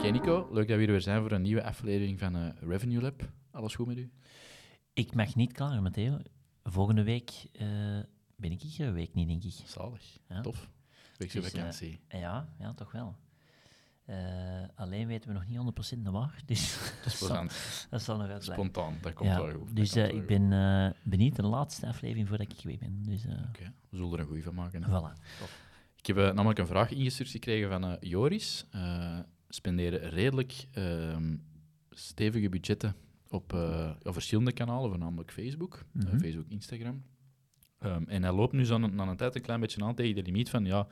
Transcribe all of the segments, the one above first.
Oké Nico, leuk dat we hier weer zijn voor een nieuwe aflevering van uh, Revenue Lab. Alles goed met u? Ik mag niet klaar, Matteo. Volgende week uh, ben ik hier een week niet, denk ik. Zalig, ja. tof. Weekse dus, vakantie. Uh, ja, ja, toch wel. alleen weten we nog niet 100% de waar. Dus dat, zal, dat zal nog uit Spontaan, dat komt ja, wel goed. Dus ik ben benieuwd de laatste aflevering voordat ik weg ben. Dus, Oké, we zullen er een goede van maken. Voilà. Ik heb namelijk een vraag ingestuurd gekregen van Joris spenderen redelijk ehm, stevige budgetten op uh, verschillende kanalen, voornamelijk Facebook, mm Facebook, Instagram. Um, en hij loopt nu zo aan, een tijd een klein beetje aan tegen de limiet van, ja,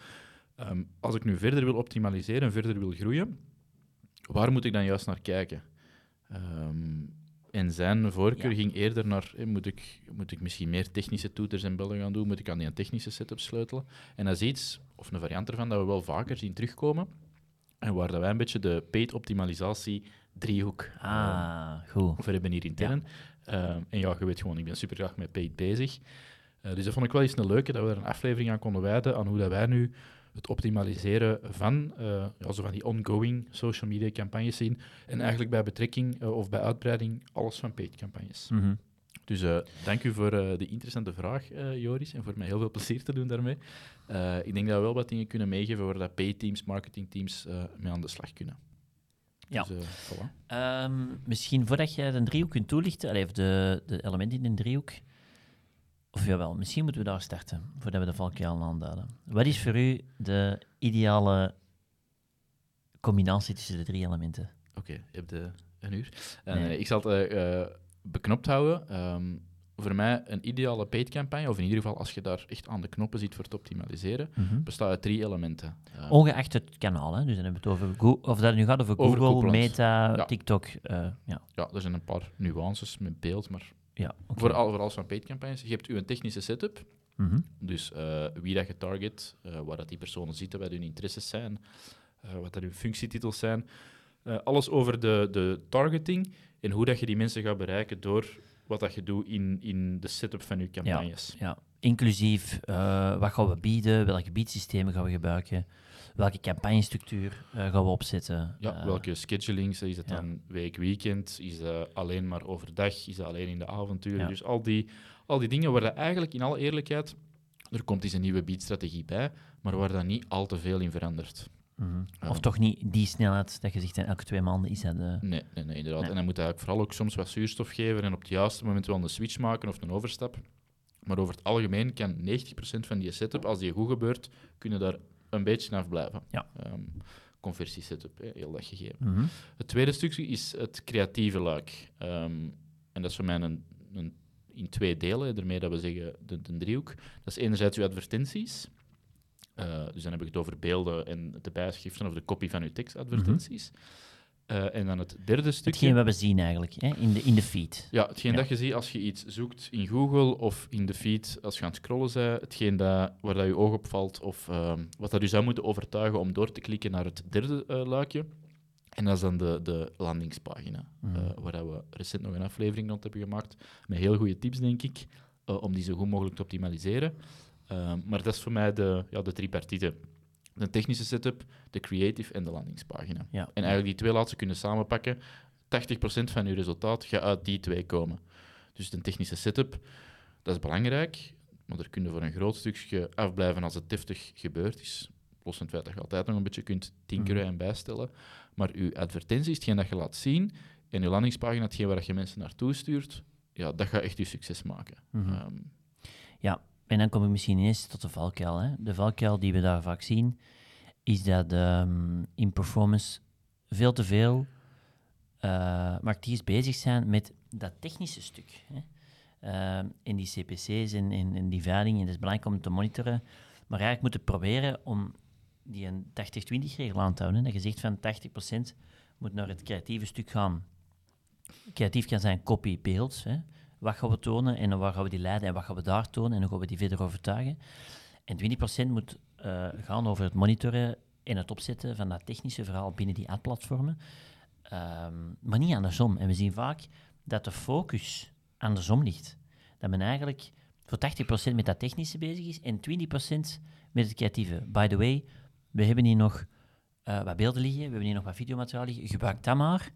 um, als ik nu verder wil optimaliseren en verder wil groeien, waar moet ik dan juist naar kijken? en zijn voorkeur ging eerder naar, moet, ik, moet ik misschien meer technische toeters en bellen gaan doen, moet ik aan die technische setup sleutelen? En dat is iets, of een variant ervan, dat we wel vaker zien terugkomen. En waar dat wij een beetje de paid-optimalisatie driehoek ah, goed. voor hebben hier intern. Ja. Uh, en ja, je weet gewoon, ik ben super graag met paid bezig. Uh, dus dat vond ik wel eens een leuke, dat we er een aflevering aan konden wijden aan hoe dat wij nu het optimaliseren van, ja, zo van die ongoing social media campagnes zien. En eigenlijk bij betrekking of bij uitbreiding alles van paid campagnes. Mm -hmm. Dus uh, dank u voor uh, de interessante vraag, uh, Joris, en voor mij heel veel plezier te doen daarmee. ik denk dat we wel wat dingen kunnen meegeven waar dat pay-teams, marketingteams mee aan de slag kunnen. Ja. Dus, voilà. um, misschien voordat je de driehoek kunt toelichten, allez, de, de elementen in de driehoek, of jawel, misschien moeten we daar starten, voordat we de valkuil aanduiden. Wat is voor u de ideale combinatie tussen de drie elementen? Oké, okay, je hebt de, een uur. Nee. ik zal het beknopt houden. Ehm, voor mij een ideale paid-campagne, of in ieder geval als je daar echt aan de knoppen zit voor te optimaliseren, mm bestaat uit drie elementen. Uh, Ongeacht het kanaal, hè? dus dan hebben we het over Google, of dat nu gaat over Google, Meta, TikTok. Uh, ja. ja, er zijn een paar nuances met beeld, maar ja, okay. voor, al, voor alles van paid-campagnes. Je hebt uw technische setup, mm dus uh, wie dat je target, waar dat die personen zitten, wat hun interesses zijn, wat dat hun functietitels zijn. alles over de, de targeting en hoe dat je die mensen gaat bereiken door wat dat je doet in, in de setup van je campagnes. Ja, ja. inclusief uh, wat gaan we bieden, welke biedsystemen gaan we gebruiken, welke campagnestructuur uh, gaan we opzetten. Ja, uh, welke schedulings, is het dan week, weekend, is dat alleen maar overdag, is dat alleen in de avonturen. Dus al die, al die dingen waar dat eigenlijk in alle eerlijkheid, er komt eens een nieuwe biedstrategie bij, maar waar dat niet al te veel in verandert. Mm Of toch niet die snelheid dat je zegt, elke twee maanden is dat... Uh... Nee, nee, nee, inderdaad. En dan moet je eigenlijk vooral ook soms wat zuurstof geven en op het juiste moment wel een switch maken of een overstap. Maar over het algemeen kan 90% van die setup, als die goed gebeurt, kunnen daar een beetje af blijven. Ja. Um, conversie setup, heel dat gegeven. Mm Het tweede stukje is het creatieve luik. Um, en dat is voor mij een, een, in twee delen, daarmee dat we zeggen de, de driehoek. Dat is enerzijds uw advertenties. Uh, dus dan heb ik het over beelden en de bijschriften of de kopie van uw tekstadvertenties. Mm uh, en dan het derde stukje... Hetgeen wat we zien eigenlijk, hè? In, de, in de feed. Ja, hetgeen dat je ziet als je iets zoekt in Google of in de feed als je aan het scrollen bent, hetgeen dat, waar dat je oog op valt of uh, wat dat u zou moeten overtuigen om door te klikken naar het derde uh, luikje. En dat is dan de, de landingspagina, mm. waar we recent nog een aflevering rond hebben gemaakt, met heel goede tips, denk ik, om die zo goed mogelijk te optimaliseren. Ehm, maar dat is voor mij de, ja, de tripartite. De technische setup, de creative en de landingspagina. Ja. En eigenlijk die twee laatste kunnen samenpakken. 80% van je resultaat gaat uit die twee komen. Dus de technische setup, dat is belangrijk, maar er kunnen voor een groot stukje afblijven als het deftig gebeurd is. Los van het feit dat je altijd nog een beetje kunt tinkeren mhm. en bijstellen. Maar je advertenties, hetgeen dat je laat zien, en je landingspagina, hetgeen waar je mensen naartoe stuurt, ja, dat gaat echt je succes maken. Mm ja, en dan kom ik misschien ineens tot de valkuil. Hè. De valkuil die we daar vaak zien, is dat um, in performance veel te veel uh, bezig zijn met dat technische stuk. Hè. In die CPC's en in, die veiling, en het is belangrijk om te monitoren, maar eigenlijk moeten proberen om die een 80-20-regel aan te houden. Dat je zegt van 80% moet naar het creatieve stuk gaan. Creatief kan zijn copy, beeld. Hè. Wat gaan we tonen en waar gaan we die leiden en wat gaan we daar tonen en hoe gaan we die verder overtuigen. En 20% moet uh, gaan over het monitoren en het opzetten van dat technische verhaal binnen die ad-platformen. Um, maar niet andersom. En we zien vaak dat de focus andersom ligt. Dat men eigenlijk voor 80% met dat technische bezig is en 20% met het creatieve. By the way, we hebben hier nog uh, wat beelden liggen, we hebben hier nog wat videomateriaal liggen. Gebruik dat maar.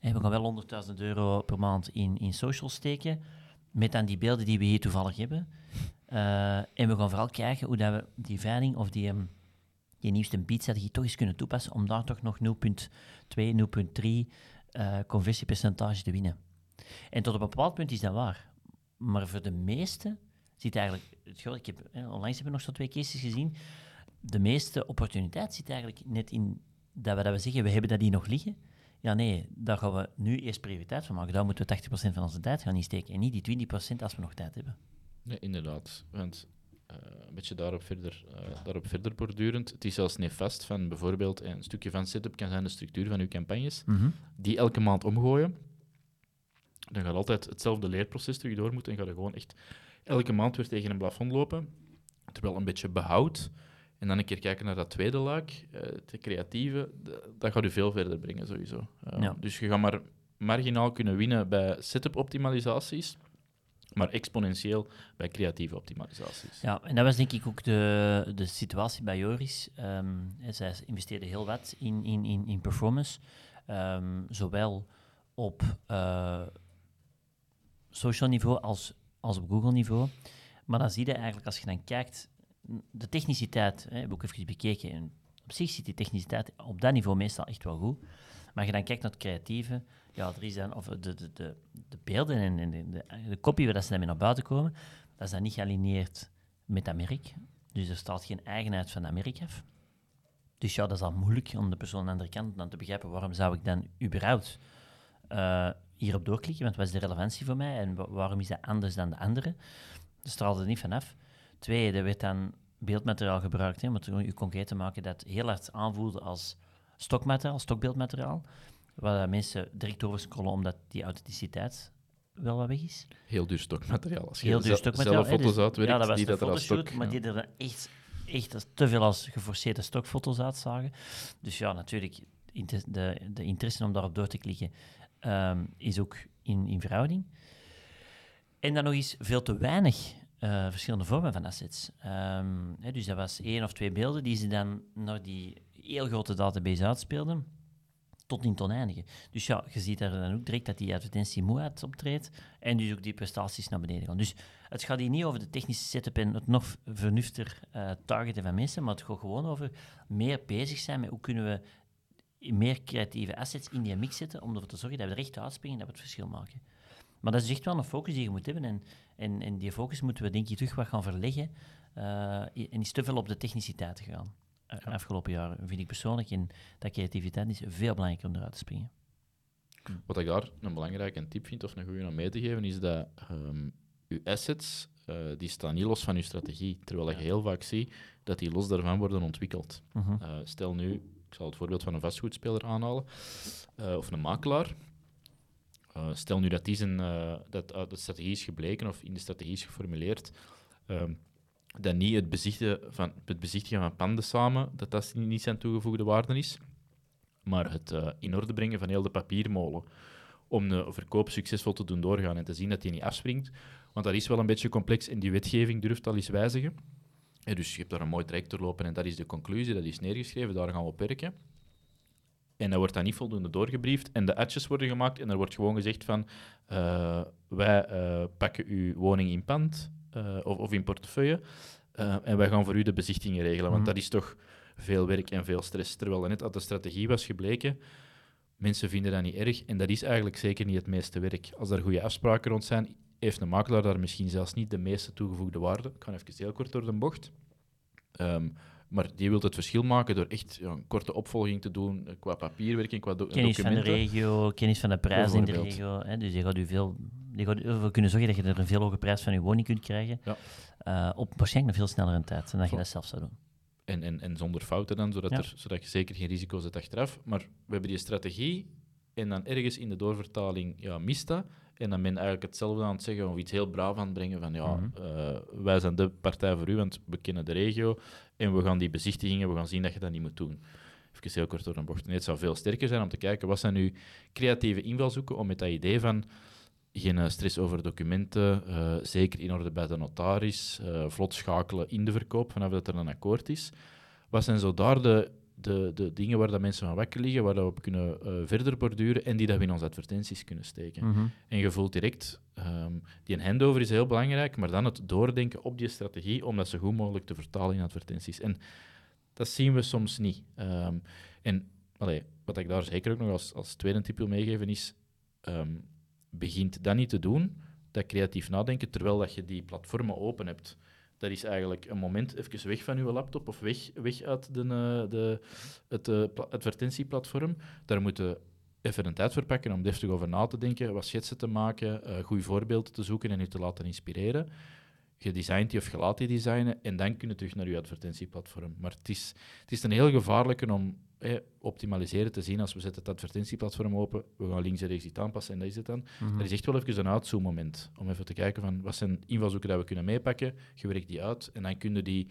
We gaan wel 100.000 euro per maand in, in social steken, met dan die beelden die we hier toevallig hebben. Uh, en we gaan vooral kijken hoe dat we die veiling of die, um, die nieuwste beatstrategie toch eens kunnen toepassen om daar toch nog 0,2, 0,3 uh, conversiepercentage te winnen. En tot op een bepaald punt is dat waar. Maar voor de meeste zit eigenlijk... Ik heb, onlangs hebben we nog zo twee cases gezien. De meeste opportuniteit zit eigenlijk net in dat we, dat we zeggen, we hebben dat hier nog liggen. Ja, nee, daar gaan we nu eerst prioriteit van maken. Daar moeten we 80% van onze tijd gaan insteken. En niet die 20% als we nog tijd hebben. Nee, inderdaad. Want uh, een beetje daarop verder, uh, daarop verder bordurend. Het is zelfs nefast van bijvoorbeeld een stukje van setup kan zijn de structuur van uw campagnes, mm die elke maand omgooien. Dan gaat altijd hetzelfde leerproces terug door moeten en ga je gewoon echt elke maand weer tegen een plafond lopen. Terwijl een beetje behoud en dan een keer kijken naar dat tweede laag, uh, het creatieve, dat gaat u veel verder brengen sowieso. Ja. Dus je gaat maar marginaal kunnen winnen bij setup optimalisaties maar exponentieel bij creatieve optimalisaties. Ja, en dat was denk ik ook de, de situatie bij Joris. Um, zij investeerde heel wat in, in, in, in performance, um, zowel op uh, social niveau als, als op Google niveau. Maar dan zie je eigenlijk, als je dan kijkt, de techniciteit, hè, heb ik ook even bekeken, en op zich zit die techniciteit op dat niveau meestal echt wel goed. Maar als je dan kijkt naar het creatieve, ja, er is dan, of de, de, de, de beelden en, de, de, kopie waar dat ze daarmee naar buiten komen, dat is dan niet gealineerd met merk. Dus er staat geen eigenheid van merk af. Dus ja, dat is al moeilijk om de persoon aan de andere kant dan te begrijpen waarom zou ik dan überhaupt uh, hierop doorklikken, want wat is de relevantie voor mij en waarom is dat anders dan de andere? Dat straalt er niet vanaf. Twee, er werd dan beeldmateriaal gebruikt, hè, om het u concreet te maken, dat heel hard aanvoelde als stokmateriaal, stokbeeldmateriaal waar mensen direct over scrollen omdat die authenticiteit wel wat weg is. Heel duur stokmateriaal. Als je Heel duur stokmateriaal. zelf foto's dus, uitwerkt, ja, dat was die dat stok... maar die er echt, echt te veel als geforceerde stokfoto's uitzagen. Dus ja, natuurlijk, de, de interesse om daarop door te klikken um, is ook in, in verhouding. En dan nog eens veel te weinig uh, verschillende vormen van assets. Um, hè, dus dat was één of twee beelden die ze dan naar die heel grote database uitspeelden tot in oneindige. Dus ja, je ziet daar dan ook direct dat die advertentie moeheid optreedt en dus ook die prestaties naar beneden gaan. Dus het gaat hier niet over de technische setup en het nog vernuftiger uh, targeten van mensen, maar het gaat gewoon over meer bezig zijn met hoe kunnen we meer creatieve assets in die mix zetten om ervoor te zorgen dat we er echt uitspringen en dat we het verschil maken. Maar dat is echt wel een focus die je moet hebben en, en, en die focus moeten we denk ik terug wat gaan verleggen uh, en is te veel op de techniciteit gaan. Eh, ja. afgelopen jaren, vind ik persoonlijk. En dat creativiteit is veel belangrijker om eruit te springen. Wat ik daar een belangrijke tip vind, of een goede om mee te geven, is dat um, uw assets, uh, die staan niet los van uw strategie. Terwijl ja. je heel vaak ziet dat die los daarvan worden ontwikkeld. Uh -huh. uh, stel nu, ik zal het voorbeeld van een vastgoedspeler aanhalen, of een makelaar. Stel nu dat, die zijn, dat de strategie is gebleken of in de strategie is geformuleerd. Um, dat niet het bezichtigen van, het bezichtigen van panden samen, dat dat niet zijn toegevoegde waarde is, maar het uh, in orde brengen van heel de papiermolen om de verkoop succesvol te doen doorgaan en te zien dat die niet afspringt. Want dat is wel een beetje complex en die wetgeving durft al eens wijzigen. En dus je hebt daar een mooi traject doorlopen en dat is de conclusie, dat is neergeschreven, daar gaan we op werken. En dat wordt dan niet voldoende doorgebriefd en de adjes worden gemaakt en er wordt gewoon gezegd van uh, wij uh, pakken uw woning in pand, uh, of, of, in portefeuille. En wij gaan voor u de bezichtingen regelen, want mm. dat is toch veel werk en veel stress. Terwijl er net uit de strategie was gebleken, mensen vinden dat niet erg en dat is eigenlijk zeker niet het meeste werk. Als er goede afspraken rond zijn, heeft een makelaar daar misschien zelfs niet de meeste toegevoegde waarde. Ik ga even heel kort door de bocht. Um, maar die wil het verschil maken door echt ja, een korte opvolging te doen qua papierwerking, qua do kennis documenten. van de regio, kennis van de prijs in de regio. Hè, dus je gaat u veel, je gaat ervoor kunnen zorgen dat je er een veel hogere prijs van je woning kunt krijgen. Ja. Uh, op waarschijnlijk een veel snellere tijd dan dat je dat zelf zou doen. En, en, en zonder fouten dan, zodat, Ja. er, zodat je zeker geen risico's hebt achteraf. Maar we hebben die strategie en dan ergens in de doorvertaling ja, mist dat. En dan ben je eigenlijk hetzelfde aan het zeggen of iets heel braaf aan het brengen van ja, Mhm. eh, wij zijn de partij voor u, want we kennen de regio en we gaan die bezichtigingen, we gaan zien dat je dat niet moet doen. Even heel kort door een bocht. Nee, het zou veel sterker zijn om te kijken wat zijn nu creatieve invalshoeken om met dat idee van geen eh, stress over documenten, eh, zeker in orde bij de notaris, vlot schakelen in de verkoop vanaf dat er een akkoord is. Wat zijn zo daar de, de, de dingen waar dat mensen van wakker liggen, waar dat we op kunnen eh, verder borduren en die dat we in onze advertenties kunnen steken? Mhm. En je voelt direct, ehm, die handover is heel belangrijk, maar dan het doordenken op die strategie om dat zo goed mogelijk te vertalen in advertenties. En dat zien we soms niet. Ehm, en allee, wat ik daar zeker ook nog als, als tweede tip wil meegeven is, ehm, begint dat niet te doen, dat creatief nadenken, terwijl dat je die platformen open hebt. Dat is eigenlijk een moment even weg van je laptop of weg, weg uit de, eh, de, het eh, pla- advertentieplatform. Daar moeten even een tijd voor pakken om deftig over na te denken, wat schetsen te maken, eh goede voorbeelden te zoeken en je te laten inspireren. Je designt die of je laat die designen en dan kun je terug naar je advertentieplatform. Maar het is, het is een heel gevaarlijke om eh, optimaliseren te zien als we zetten het advertentieplatform open, we gaan links en rechts iets aanpassen en dat is het dan. Mhm. Er is echt wel even een uitzoommoment om even te kijken van wat zijn invalshoeken dat we kunnen meepakken, je werkt die uit en dan kunnen die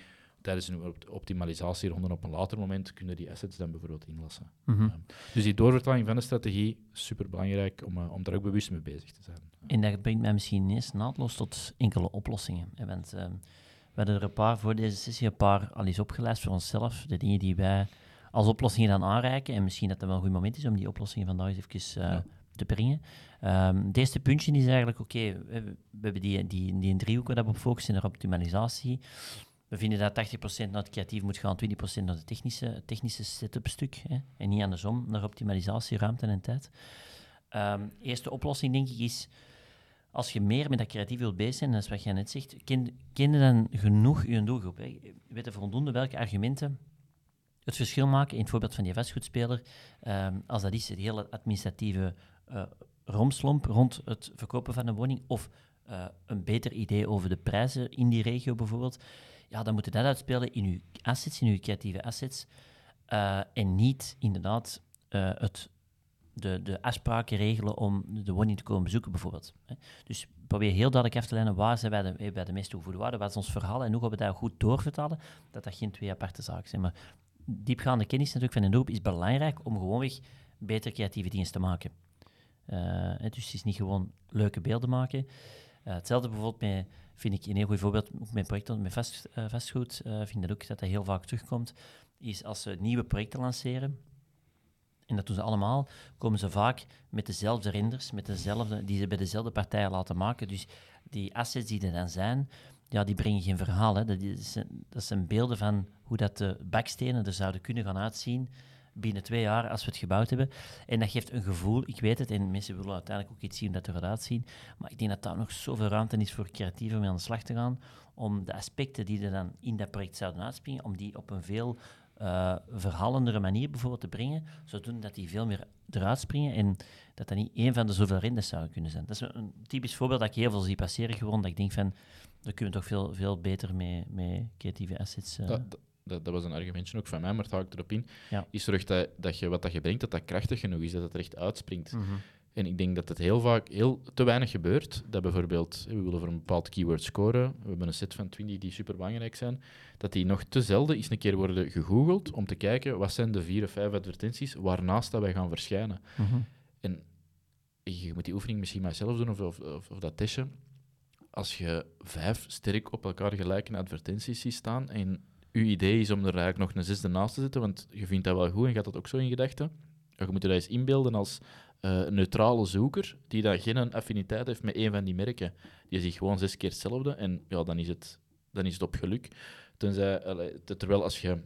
tijdens een op- optimalisatieronde op een later moment kunnen die assets dan bijvoorbeeld inlassen. Mhm. Ja. Dus die doorvertaling van de strategie, super belangrijk om, eh, om daar ook bewust mee bezig te zijn. En dat brengt mij misschien ineens naadloos tot enkele oplossingen. hè, Want ehm, we hadden er een paar voor deze sessie een paar al eens opgelijst voor onszelf. De dingen die wij als oplossingen gaan aanreiken. En misschien dat het wel een goed moment is om die oplossingen vandaag eens even eh, Ja. te brengen. Ehm het eerste puntje is eigenlijk, oké, we, we hebben die, die, die driehoek waar we op focussen, naar optimalisatie. We vinden dat 80% naar het creatief moet gaan, 20% naar de technische, het technische setup stuk. Hè, en niet andersom, naar optimalisatie, ruimte en tijd. Ehm eerste oplossing, denk ik, is als je meer met dat creatief wilt bezig zijn, dat is wat jij net zegt, ken, je dan genoeg je doelgroep? Hè? Weet je voldoende welke argumenten het verschil maken in het voorbeeld van die vastgoedspeler, ehm, als dat is het hele administratieve eh romslomp rond het verkopen van een woning, of eh, een beter idee over de prijzen in die regio bijvoorbeeld, ja, dan moet dat uitspelen in je assets, in je creatieve assets, eh, en niet inderdaad eh, het, de, de afspraken regelen om de woning te komen bezoeken bijvoorbeeld. Dus probeer heel duidelijk af te lijnen waar zijn wij de, eh, bij de meest toegevoegde waarde, wat is ons verhaal en hoe gaan we dat goed doorvertalen, dat dat geen twee aparte zaken zijn. Maar diepgaande kennis natuurlijk van een dorp is belangrijk om gewoonweg beter creatieve dingen te maken. Dus het is niet gewoon leuke beelden maken. Eh, hetzelfde bijvoorbeeld vind ik een heel goed voorbeeld, ook met projecten met vast, eh, vastgoed, eh vind dat ook dat dat heel vaak terugkomt, is als ze nieuwe projecten lanceren, en dat doen ze allemaal, komen ze vaak met dezelfde renders, met dezelfde, die ze bij dezelfde partijen laten maken. Dus die assets die er dan zijn, ja, die brengen geen verhaal. Hè. Dat, is, dat zijn beelden van hoe dat de bakstenen er zouden kunnen gaan uitzien binnen twee jaar als we het gebouwd hebben. En dat geeft een gevoel, ik weet het, en mensen willen uiteindelijk ook iets zien dat er gaat uitzien, maar ik denk dat daar nog zoveel ruimte is voor creatieven mee aan de slag te gaan, om de aspecten die er dan in dat project zouden uitspringen, om die op een veel eh verhalendere manier bijvoorbeeld te brengen, zodat die veel meer eruit springen en dat dat niet één van de zoveel renders zou kunnen zijn. Dat is een, typisch voorbeeld dat ik heel veel zie passeren gewoon, dat ik denk van, daar kunnen we toch veel, veel beter mee, creatieve assets... dat, dat was een argumentje ook van mij, maar het haakt erop in. Ja. Is zorg dat, dat je wat dat je brengt, dat dat krachtig genoeg is, dat het er echt uitspringt. mhm. En ik denk dat het heel vaak heel te weinig gebeurt. Dat bijvoorbeeld, we willen voor een bepaald keyword scoren. We hebben een set van 20 die super belangrijk zijn. Dat die nog te zelden eens een keer worden gegoogeld om te kijken wat zijn de vier of vijf advertenties waarnaast dat wij gaan verschijnen. Mhm. En je moet die oefening misschien maar zelf doen of, of, of, of dat testje. Als je vijf sterk op elkaar gelijke advertenties ziet staan en je idee is om er eigenlijk nog een zesde naast te zetten, want je vindt dat wel goed en gaat dat ook zo in gedachten. Je moet je dat eens inbeelden als eh, neutrale zoeker die dan geen affiniteit heeft met één van die merken. Die ziet gewoon zes keer hetzelfde en ja, dan is het, dan is het op geluk. Terwijl als je,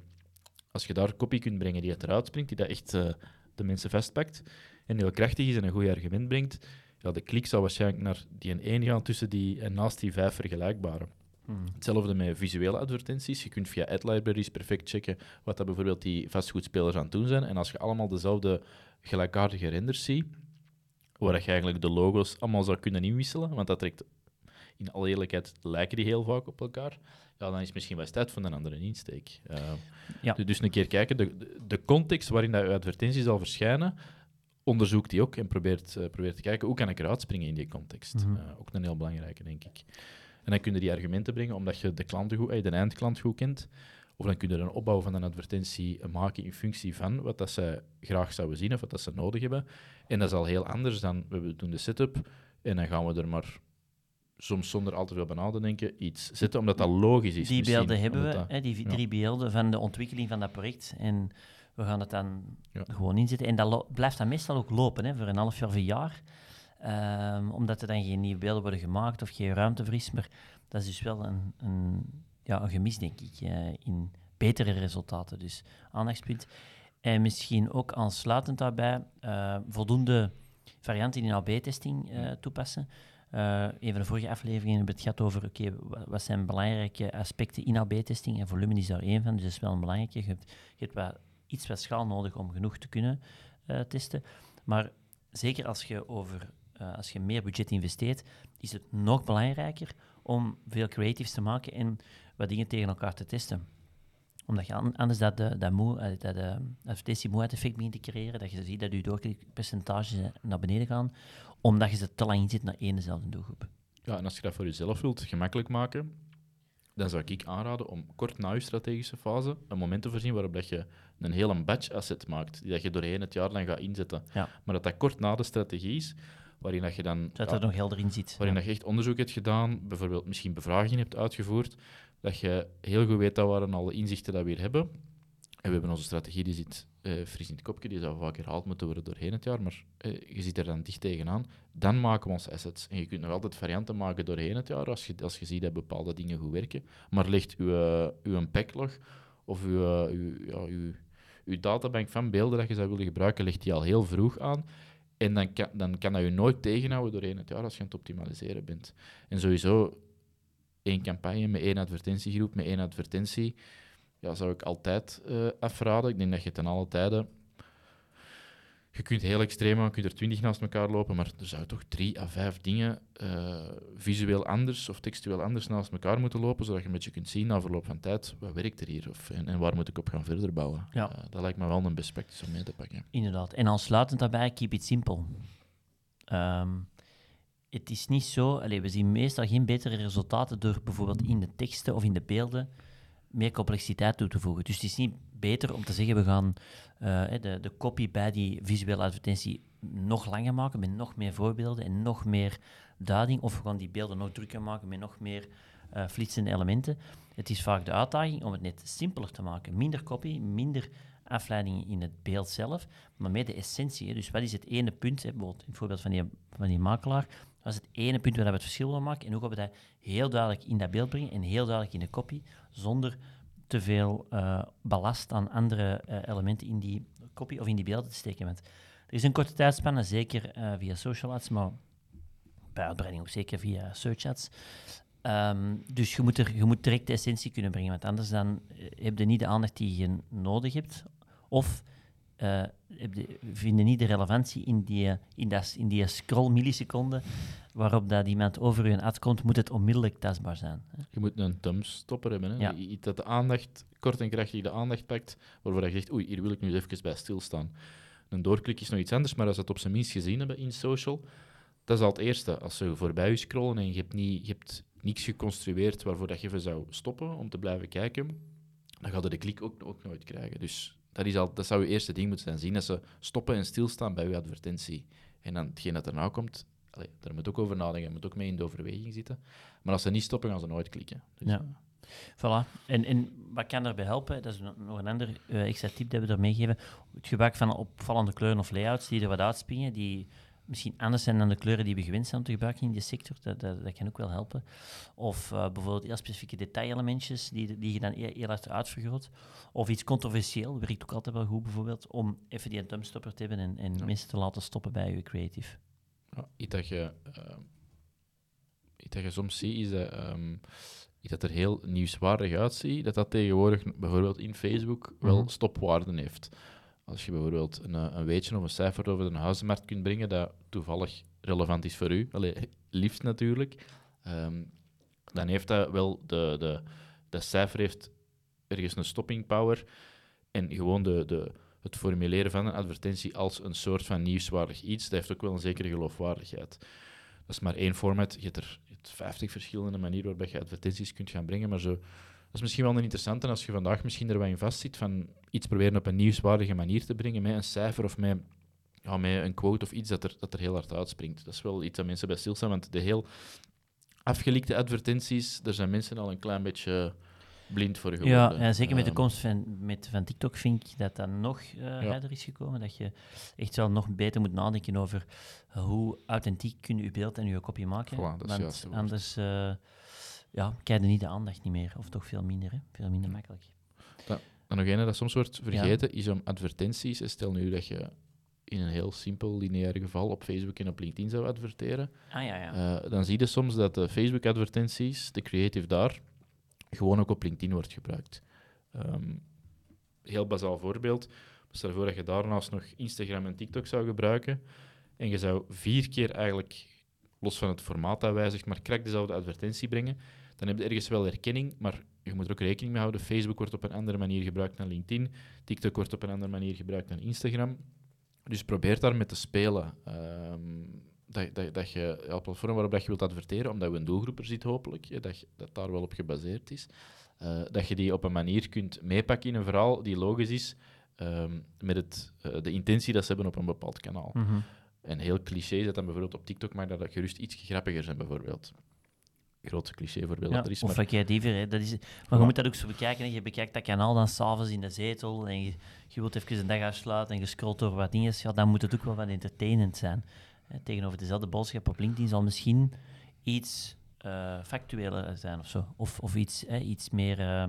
als je daar kopie kunt brengen die het eruit springt, die dat echt eh, de mensen vastpakt en heel krachtig is en een goed argument brengt, ja, de klik zou waarschijnlijk naar die een één gaan tussen die en naast die vijf vergelijkbare. Mhm. Hetzelfde met visuele advertenties. Je kunt via ad libraries perfect checken wat dat bijvoorbeeld die vastgoedspelers aan het doen zijn. En als je allemaal dezelfde gelijkaardige renders ziet, waar je eigenlijk de logo's allemaal zou kunnen inwisselen, want dat trekt, in alle eerlijkheid, lijken die heel vaak op elkaar. ja, dan is het misschien wel eens tijd voor een andere insteek. Uh, Ja. du- Dus een keer kijken, de, de- context waarin dat je advertentie zal verschijnen, onderzoek die ook en probeert, eh, probeert te kijken hoe kan ik eruit springen in die context. Mhm. Eh, ook een heel belangrijke, denk ik. En dan kun je die argumenten brengen omdat je de, klanten goed, eh, de eindklant goed kent. Of dan kun je een opbouw van een advertentie maken in functie van wat dat ze graag zouden zien of wat dat ze nodig hebben. En dat is al heel anders dan we doen de setup en dan gaan we er maar soms zonder al te veel bij na te denken iets zetten, omdat dat logisch is. Die beelden hebben we, omdat dat- hè, die ja. drie beelden van de ontwikkeling van dat project. En we gaan het dan Ja. gewoon inzetten. En dat blijft dan meestal ook lopen, hè, voor een half jaar of een jaar. Ehm, omdat er dan geen nieuwe beelden worden gemaakt of geen ruimte voor is. Maar dat is dus wel een, een, ja, een gemis, denk ik, eh, in betere resultaten. Dus aandachtspunt. En misschien ook aansluitend daarbij eh, voldoende varianten in AB-testing eh, toepassen. Eh een van de vorige afleveringen hebben we het gehad over oké, wa- wat zijn belangrijke aspecten in AB-testing. En volume is daar één van, dus dat is wel een belangrijke. Je hebt, je hebt wat, iets wat schaal nodig om genoeg te kunnen testen. Maar zeker als je, over, eh, als je meer budget investeert, is het nog belangrijker om veel creatives te maken en wat dingen tegen elkaar te testen omdat je an- anders dat, de, dat, moe, eh, dat eh, moe effect begint te creëren, dat je ziet dat je doorklikpercentages eh, naar beneden gaan, omdat je ze te lang inzet naar één dezelfde doelgroep. Ja, en als je dat voor jezelf wilt gemakkelijk maken, dan zou ik aanraden om kort na je strategische fase een moment te voorzien waarop dat je een hele batch asset maakt, die dat je doorheen het jaar dan gaat inzetten. Ja. Maar dat dat kort na de strategie is, waarin dat je dan... Er nog helder in zit. waarin dat je echt onderzoek hebt gedaan, bijvoorbeeld misschien bevragingen hebt uitgevoerd, dat je heel goed weet dat waren alle inzichten dat we hier hebben. En we hebben onze strategie, die zit eh fris in het kopje, die zou vaak herhaald moeten worden doorheen het jaar, maar eh, je zit er dan dicht tegenaan. Dan maken we onze assets. En je kunt nog altijd varianten maken doorheen het jaar, als je, als je ziet dat bepaalde dingen goed werken. Maar legt uw, eh, uw backlog of uw, uw, ja, uw, uw databank van beelden dat je zou willen gebruiken, legt die al heel vroeg aan. En dan kan, dan kan dat je nooit tegenhouden doorheen het jaar als je aan het optimaliseren bent. En sowieso één campagne met één advertentiegroep, met één advertentie, ja, zou ik altijd eh, afraden. Ik denk dat je ten alle tijden... Je kunt heel extreem gaan, je kunt er twintig naast elkaar lopen, maar er zouden toch drie à vijf dingen eh, visueel anders of textueel anders naast elkaar moeten lopen, zodat je een beetje kunt zien na verloop van tijd, wat werkt er hier of, en, en waar moet ik op gaan verder bouwen. Ja. Eh, dat lijkt me wel een best practice om mee te pakken. Inderdaad. En aansluitend daarbij, keep it simple. Ehm, het is niet zo... Allee, we zien meestal geen betere resultaten door bijvoorbeeld in de teksten of in de beelden meer complexiteit toe te voegen. Dus het is niet beter om te zeggen, we gaan de, de copy bij die visuele advertentie nog langer maken, met nog meer voorbeelden en nog meer duiding, of gaan die beelden nog drukker maken met nog meer eh, flitsende elementen. Het is vaak de uitdaging om het net simpeler te maken. Minder copy, minder afleiding in het beeld zelf, maar meer de essentie. Dus wat is het ene punt, hè, bijvoorbeeld in het voorbeeld van die, van die makelaar, wat is het ene punt waar we het verschil willen maken en hoe gaan we dat heel duidelijk in dat beeld brengen en heel duidelijk in de copy, zonder te veel ballast aan andere eh, elementen in die copy of in die beelden te steken. Want er is een korte tijdspanne, zeker eh, via social ads, maar bij uitbreiding ook zeker via search ads. Ehm, dus je moet, er, je moet direct de essentie kunnen brengen, want anders dan heb je niet de aandacht die je nodig hebt. Of eh, heb je, vind je niet de relevantie in die, in dat, in die scroll milliseconden waarop dat iemand over je ad komt, moet het onmiddellijk tastbaar zijn. hè. Je moet een thumbstopper hebben. Hè? Ja. Iets dat de aandacht, kort en krachtig de aandacht pakt, waarvoor je zegt, oei, hier wil ik nu even bij stilstaan. Een doorklik is nog iets anders, maar als ze het op zijn minst gezien hebben in social, dat is al het eerste. Als ze voorbij je scrollen en je hebt, niet, je hebt niks geconstrueerd waarvoor dat je even zou stoppen om te blijven kijken, dan gaat je de klik ook, ook nooit krijgen. Dus dat, is al, dat zou je eerste ding moeten zijn. Zien dat ze stoppen en stilstaan bij je advertentie. En dan hetgeen dat erna komt, allee, daar moet ook over nadenken, moet ook mee in de overweging zitten. Maar als ze niet stoppen, gaan ze nooit klikken. Dus, Ja. Voilà. En, en wat kan daarbij helpen? Dat is nog een ander eh, extra tip dat we er meegeven. Het gebruik van opvallende kleuren of layouts die er wat uitspringen, die misschien anders zijn dan de kleuren die we gewend zijn om te gebruiken in die sector. Dat, dat, dat kan ook wel helpen. Of eh, bijvoorbeeld heel specifieke detailelementjes die, die je dan heel, hard uitvergroot. Of iets controversieel, werkt ook altijd wel goed bijvoorbeeld, om even die thumbstopper te hebben en, en Ja. mensen te laten stoppen bij je creative. Ja, iets dat je, eh, iets dat je soms ziet, is dat, ehm, iets dat er heel nieuwswaardig uitziet, dat dat tegenwoordig bijvoorbeeld in Facebook wel Mhm. stopwaarden heeft. Als je bijvoorbeeld een, eh, een weetje of een cijfer over de huizenmarkt kunt brengen dat toevallig relevant is voor u, Allee, liefst natuurlijk, ehm, dan heeft dat wel de, de, dat cijfer heeft ergens een stopping power. En gewoon de, de, het formuleren van een advertentie als een soort van nieuwswaardig iets, dat heeft ook wel een zekere geloofwaardigheid. Dat is maar één format. Je hebt er je hebt 50 verschillende manieren waarop je advertenties kunt gaan brengen, maar zo... Dat is misschien wel een interessante als je vandaag misschien er wat in vastzit van iets proberen op een nieuwswaardige manier te brengen met een cijfer of met, ja, met een quote of iets dat er, dat er heel hard uitspringt. Dat is wel iets dat mensen bij stilstaan, want de heel afgelikte advertenties, daar zijn mensen al een klein beetje blind voor geworden. Ja, ja zeker met de Ehm, komst van, met, van TikTok vind ik dat dat nog eh verder is gekomen. Dat je echt wel nog beter moet nadenken over hoe authentiek kun je je beeld en je kopie maken. Want anders eh ja, krijg je niet de aandacht niet meer. Of toch veel minder. Hè? Veel minder makkelijk. En nog een dat soms wordt vergeten, is om advertenties. Stel nu dat je in een heel simpel lineair geval op Facebook en op LinkedIn zou adverteren. Ah ja, ja. Eh, dan zie je soms dat de Facebook-advertenties, de creative daar, gewoon ook op LinkedIn wordt gebruikt. Ehm, heel bazaal voorbeeld. Stel voor dat je daarnaast nog Instagram en TikTok zou gebruiken en je zou vier keer eigenlijk, los van het formaat dat wijzigt, maar krak dezelfde advertentie brengen, dan heb je ergens wel herkenning, maar je moet er ook rekening mee houden. Facebook wordt op een andere manier gebruikt dan LinkedIn, TikTok wordt op een andere manier gebruikt dan Instagram. Dus probeer daarmee te spelen. Ehm, dat, dat, dat je ja, op platform waarop dat je wilt adverteren, omdat we een doelgroep er zit hopelijk, dat, je- dat daar wel op gebaseerd is, eh, dat je die op een manier kunt meepakken in een verhaal die logisch is ehm, met het, eh, de intentie dat ze hebben op een bepaald kanaal. Mhm. En heel cliché is dat dan bijvoorbeeld op TikTok mag dat gerust iets grappiger zijn, bijvoorbeeld. Grootste cliché voorbeeld dat er is, of maar creatiever. Hè. Dat is, maar je moet dat ook zo bekijken. Hè. Je bekijkt dat kanaal dan s'avonds in de zetel en je, je wilt even een dag afsluiten en je scrolt door wat dingen. Ja, dan moet het ook wel wat entertainend zijn. Hè. Tegenover dezelfde boodschap op LinkedIn zal misschien iets eh factueler zijn of zo. Of, of iets, hè, iets, meer, eh,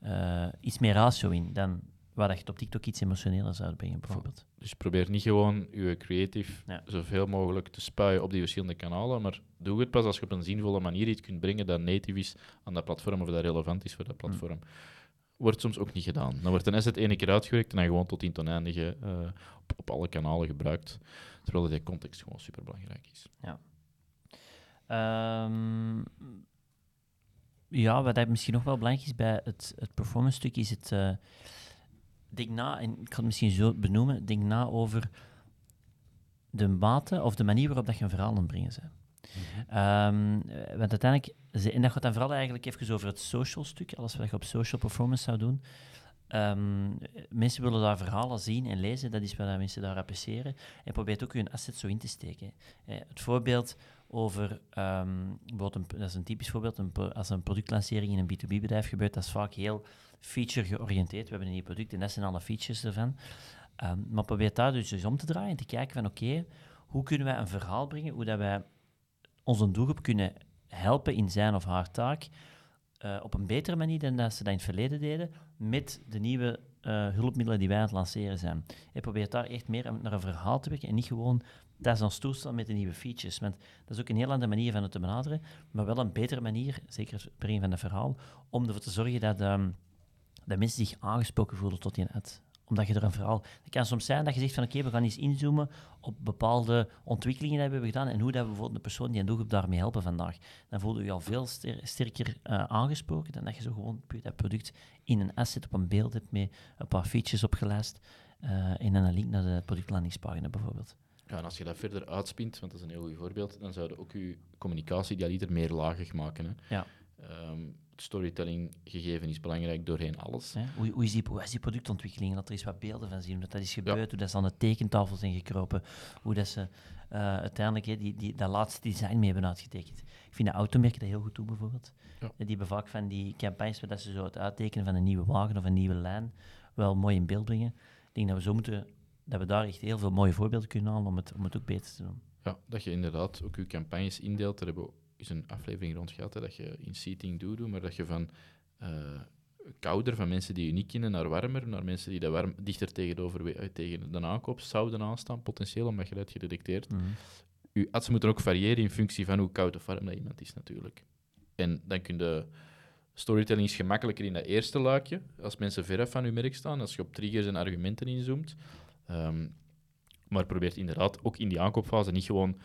eh, iets meer ratio in dan waar dat je het op TikTok iets emotioneler zou brengen, bijvoorbeeld. Dus probeer niet gewoon je creative Ja. zoveel mogelijk te spuien op die verschillende kanalen, maar doe het pas als je op een zinvolle manier iets kunt brengen dat native is aan dat platform of dat relevant is voor dat platform. Wordt soms ook niet gedaan. Dan wordt een asset ene keer uitgewerkt en dan gewoon tot in oneindige eh, op, op alle kanalen gebruikt. Terwijl die context gewoon superbelangrijk is. Ehm, ja, wat dat misschien nog wel belangrijk is bij het, het performance stuk, is het. eh, denk na, en ik ga het misschien zo benoemen, denk na over de mate of de manier waarop dat je een verhaal aan het brengen bent. Ehm, eh, want uiteindelijk, en dat gaat dan vooral eigenlijk even over het social stuk, alles wat je op social performance zou doen. Ehm, mensen willen daar verhalen zien en lezen, dat is wat dat mensen daar appreciëren. En probeer ook hun asset zo in te steken. Eh, het voorbeeld over, ehm, een, dat is een typisch voorbeeld, een, als een productlancering in een B2B-bedrijf gebeurt, dat is vaak heel feature georiënteerd. We hebben een nieuw product en dat zijn alle features ervan. Ehm, maar probeer daar dus om te draaien en te kijken van oké, hoe kunnen wij een verhaal brengen, hoe dat wij onze doelgroep kunnen helpen in zijn of haar taak eh, op een betere manier dan dat ze dat in het verleden deden, met de nieuwe eh, hulpmiddelen die wij aan het lanceren zijn. Je probeert daar echt meer naar een verhaal te werken en niet gewoon dat is ons toestel met de nieuwe features. Want dat is ook een heel andere manier van het te benaderen, maar wel een betere manier, zeker het brengen van het verhaal, om ervoor te zorgen dat, ehm, dat mensen zich aangesproken voelen tot die ad. Omdat je er een verhaal... Het kan soms zijn dat je zegt van oké, we gaan eens inzoomen op bepaalde ontwikkelingen die we hebben gedaan en hoe dat we bijvoorbeeld de persoon die een doelgroep daarmee helpen vandaag. Dan voel je je al veel ster- sterker eh, aangesproken dan dat je zo gewoon puur dat product in een asset op een beeld hebt met een paar features opgelijst eh en dan een link naar de productlandingspagina bijvoorbeeld. Ja, en als je dat verder uitspint, want dat is een heel goed voorbeeld, dan zou je ook je communicatie idealiter meer lagig maken. Hè. Ja. Ehm, storytelling gegeven is belangrijk doorheen alles. Hè? Hoe, hoe, is die, hoe is die productontwikkeling? Dat er eens wat beelden van zien, hoe dat, dat is gebeurd, hoe dat ze aan de tekentafel zijn gekropen, hoe dat ze eh, uiteindelijk hè, die, die, dat laatste design mee hebben uitgetekend. Ik vind de automerken dat heel goed toe, bijvoorbeeld. Ja. Die hebben vaak van die campagnes waar dat ze zo het uittekenen van een nieuwe wagen of een nieuwe lijn wel mooi in beeld brengen. Ik denk dat we zo moeten, dat we daar echt heel veel mooie voorbeelden kunnen halen om het, om het ook beter te doen. Ja, dat je inderdaad ook je campagnes indeelt. Daar hebben we eens een aflevering rond gehad, hè, dat je in seating doet, doet, maar dat je van eh, kouder, van mensen die je niet kennen, naar warmer, naar mensen die dat warm, dichter tegenover, eh, tegen de aankoop zouden aanstaan, potentieel, omdat je dat gedetecteerd. Mhm. Je ads moeten ook variëren in functie van hoe koud of warm dat iemand is, natuurlijk. En dan kun je... Storytelling is gemakkelijker in dat eerste luikje, als mensen veraf van je merk staan, als je op triggers en argumenten inzoomt. Ehm, maar probeert inderdaad ook in die aankoopfase niet gewoon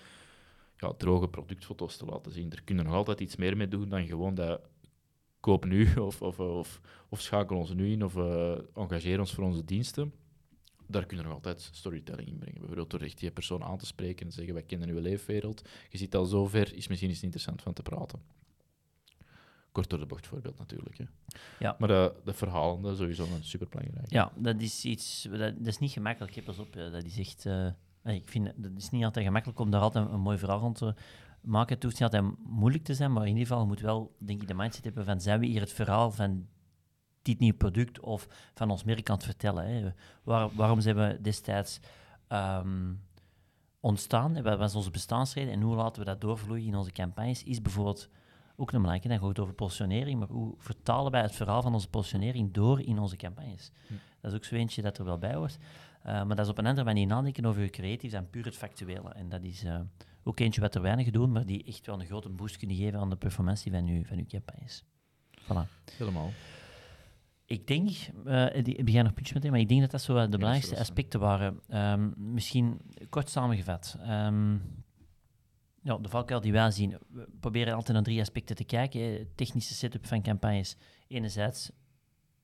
ja, droge productfoto's te laten zien. Er kunnen nog altijd iets meer mee doen dan gewoon dat koop nu of, of, of, of schakel ons nu in of uh, engageer ons voor onze diensten. Daar kunnen we nog altijd storytelling in brengen. Bijvoorbeeld door echt die persoon aan te spreken en zeggen, wij kennen uw leefwereld. Je ziet al zover, is misschien eens interessant van te praten. Kort door de bocht voorbeeld natuurlijk. Hè. Ja. Maar de, de verhalen, dat is sowieso een superbelangrijk. Ja, dat is iets, dat, dat is niet gemakkelijk. Heb pas op, dat is echt... Uh, ik vind, dat is niet altijd gemakkelijk om daar altijd een mooi verhaal rond te maken. Het hoeft niet altijd moeilijk te zijn, maar in ieder geval moet wel, denk ik, de mindset hebben van, zijn we hier het verhaal van dit nieuwe product of van ons merk aan het vertellen? Hè? Waar, waarom zijn we destijds um, ontstaan? Wat was onze bestaansreden en hoe laten we dat doorvloeien in onze campagnes? Is bijvoorbeeld ook een belangrijke, dan gaat het over positionering, maar hoe vertalen wij het verhaal van onze positionering door in onze campagnes? Hm. Dat is ook zo eentje dat er wel bij hoort. Uh, maar dat is op een andere manier nadenken over je creatief en puur het factuele. En dat is uh, ook eentje wat er weinig doen, maar die echt wel een grote boost kunnen geven aan de performantie van je, van uw campagnes. Voilà. Helemaal. Ik denk, uh, ik begin nog puntjes meteen, maar ik denk dat dat zo de belangrijkste aspecten waren. Um, misschien kort samengevat. Um, ja, de valkuil die wij zien, we proberen altijd naar drie aspecten te kijken. Technische setup van campagnes, enerzijds.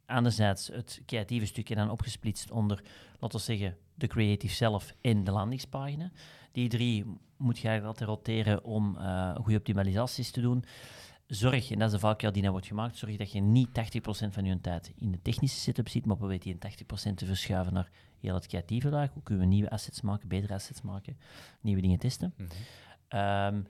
Anderzijds het creatieve stukje dan opgesplitst onder, laten we zeggen, de creative zelf en de landingspagina. Die drie moet je eigenlijk altijd roteren om uh, goede optimalisaties te doen. Zorg, en dat is de valkuil die nou wordt gemaakt, zorg dat je niet 80% van je tijd in de technische setup ziet, maar probeer die 80% te verschuiven naar heel het creatieve laag. Hoe kunnen we nieuwe assets maken, betere assets maken, nieuwe dingen testen. Mm Um,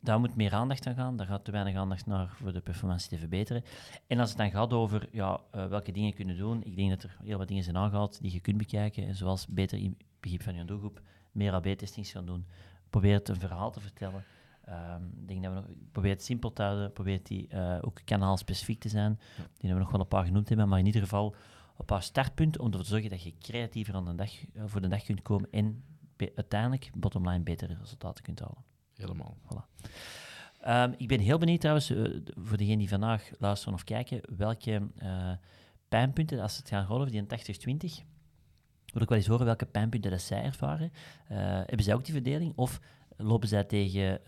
daar moet meer aandacht aan gaan. Daar gaat te weinig aandacht naar voor de performantie te verbeteren. En als het dan gaat over ja, uh, welke dingen kunnen doen, ik denk dat er heel wat dingen zijn aangehaald die je kunt bekijken, zoals beter in begrip van je doelgroep, meer AB-testings gaan doen. Probeer het een verhaal te vertellen. Um, denk dat we nog, probeer het simpel te houden, probeer die uh, ook kanaalspecifiek te zijn. Die hebben we nog wel een paar genoemd hebben, maar in ieder geval een paar startpunten om ervoor te zorgen dat je creatiever aan de dag, uh, voor de dag kunt komen en uiteindelijk bottomline betere resultaten kunt halen. Helemaal. Um, ik ben heel benieuwd trouwens, uh, voor degenen die vandaag luisteren of kijken, welke uh, pijnpunten, als het gaat rollen over die 80-20, wil ik wel eens horen welke pijnpunten dat zij ervaren. Uh, hebben zij ook die verdeling of lopen zij tegen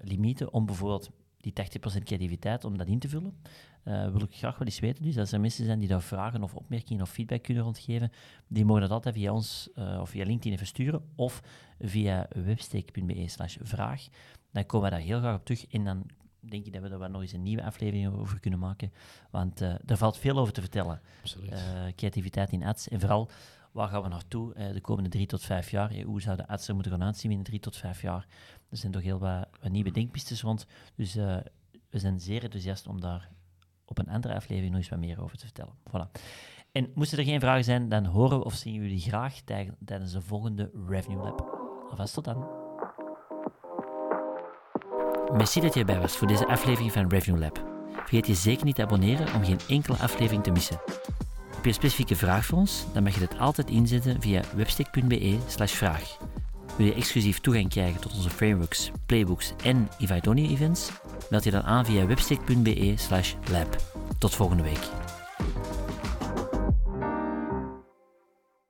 limieten om bijvoorbeeld die 80% creativiteit, om dat in te vullen? Wil ik graag wel eens weten. Dus als er mensen zijn die daar vragen of opmerkingen of feedback kunnen rondgeven, die mogen dat altijd via ons of via LinkedIn even sturen of via websteek.be slash vraag. Dan komen we daar heel graag op terug en dan denk ik dat we daar nog eens een nieuwe aflevering over kunnen maken. Want uh, er valt veel over te vertellen. Absoluut. Uh, creativiteit in ads en vooral waar gaan we naartoe uh, de komende drie tot vijf jaar? hoe zou de ads er moeten gaan aanzien in drie tot vijf jaar? Er zijn toch heel wat, wat nieuwe denkpistes rond. Dus we zijn zeer enthousiast om daar op een andere aflevering nog eens wat meer over te vertellen. Voilà. En moesten er geen vragen zijn, dan horen we of zien jullie graag tijdens de volgende Revenue Lab. Alvast tot dan. Merci dat je erbij was voor deze aflevering van Revenue Lab. Vergeet je zeker niet te abonneren om geen enkele aflevering te missen. Heb je een specifieke vraag voor ons? Dan mag je dit altijd inzetten via webstick.be vraag. Wil je exclusief toegang krijgen tot onze frameworks, playbooks en Ivaitonia events? Meld je dan aan via webstick.be lab. Tot volgende week.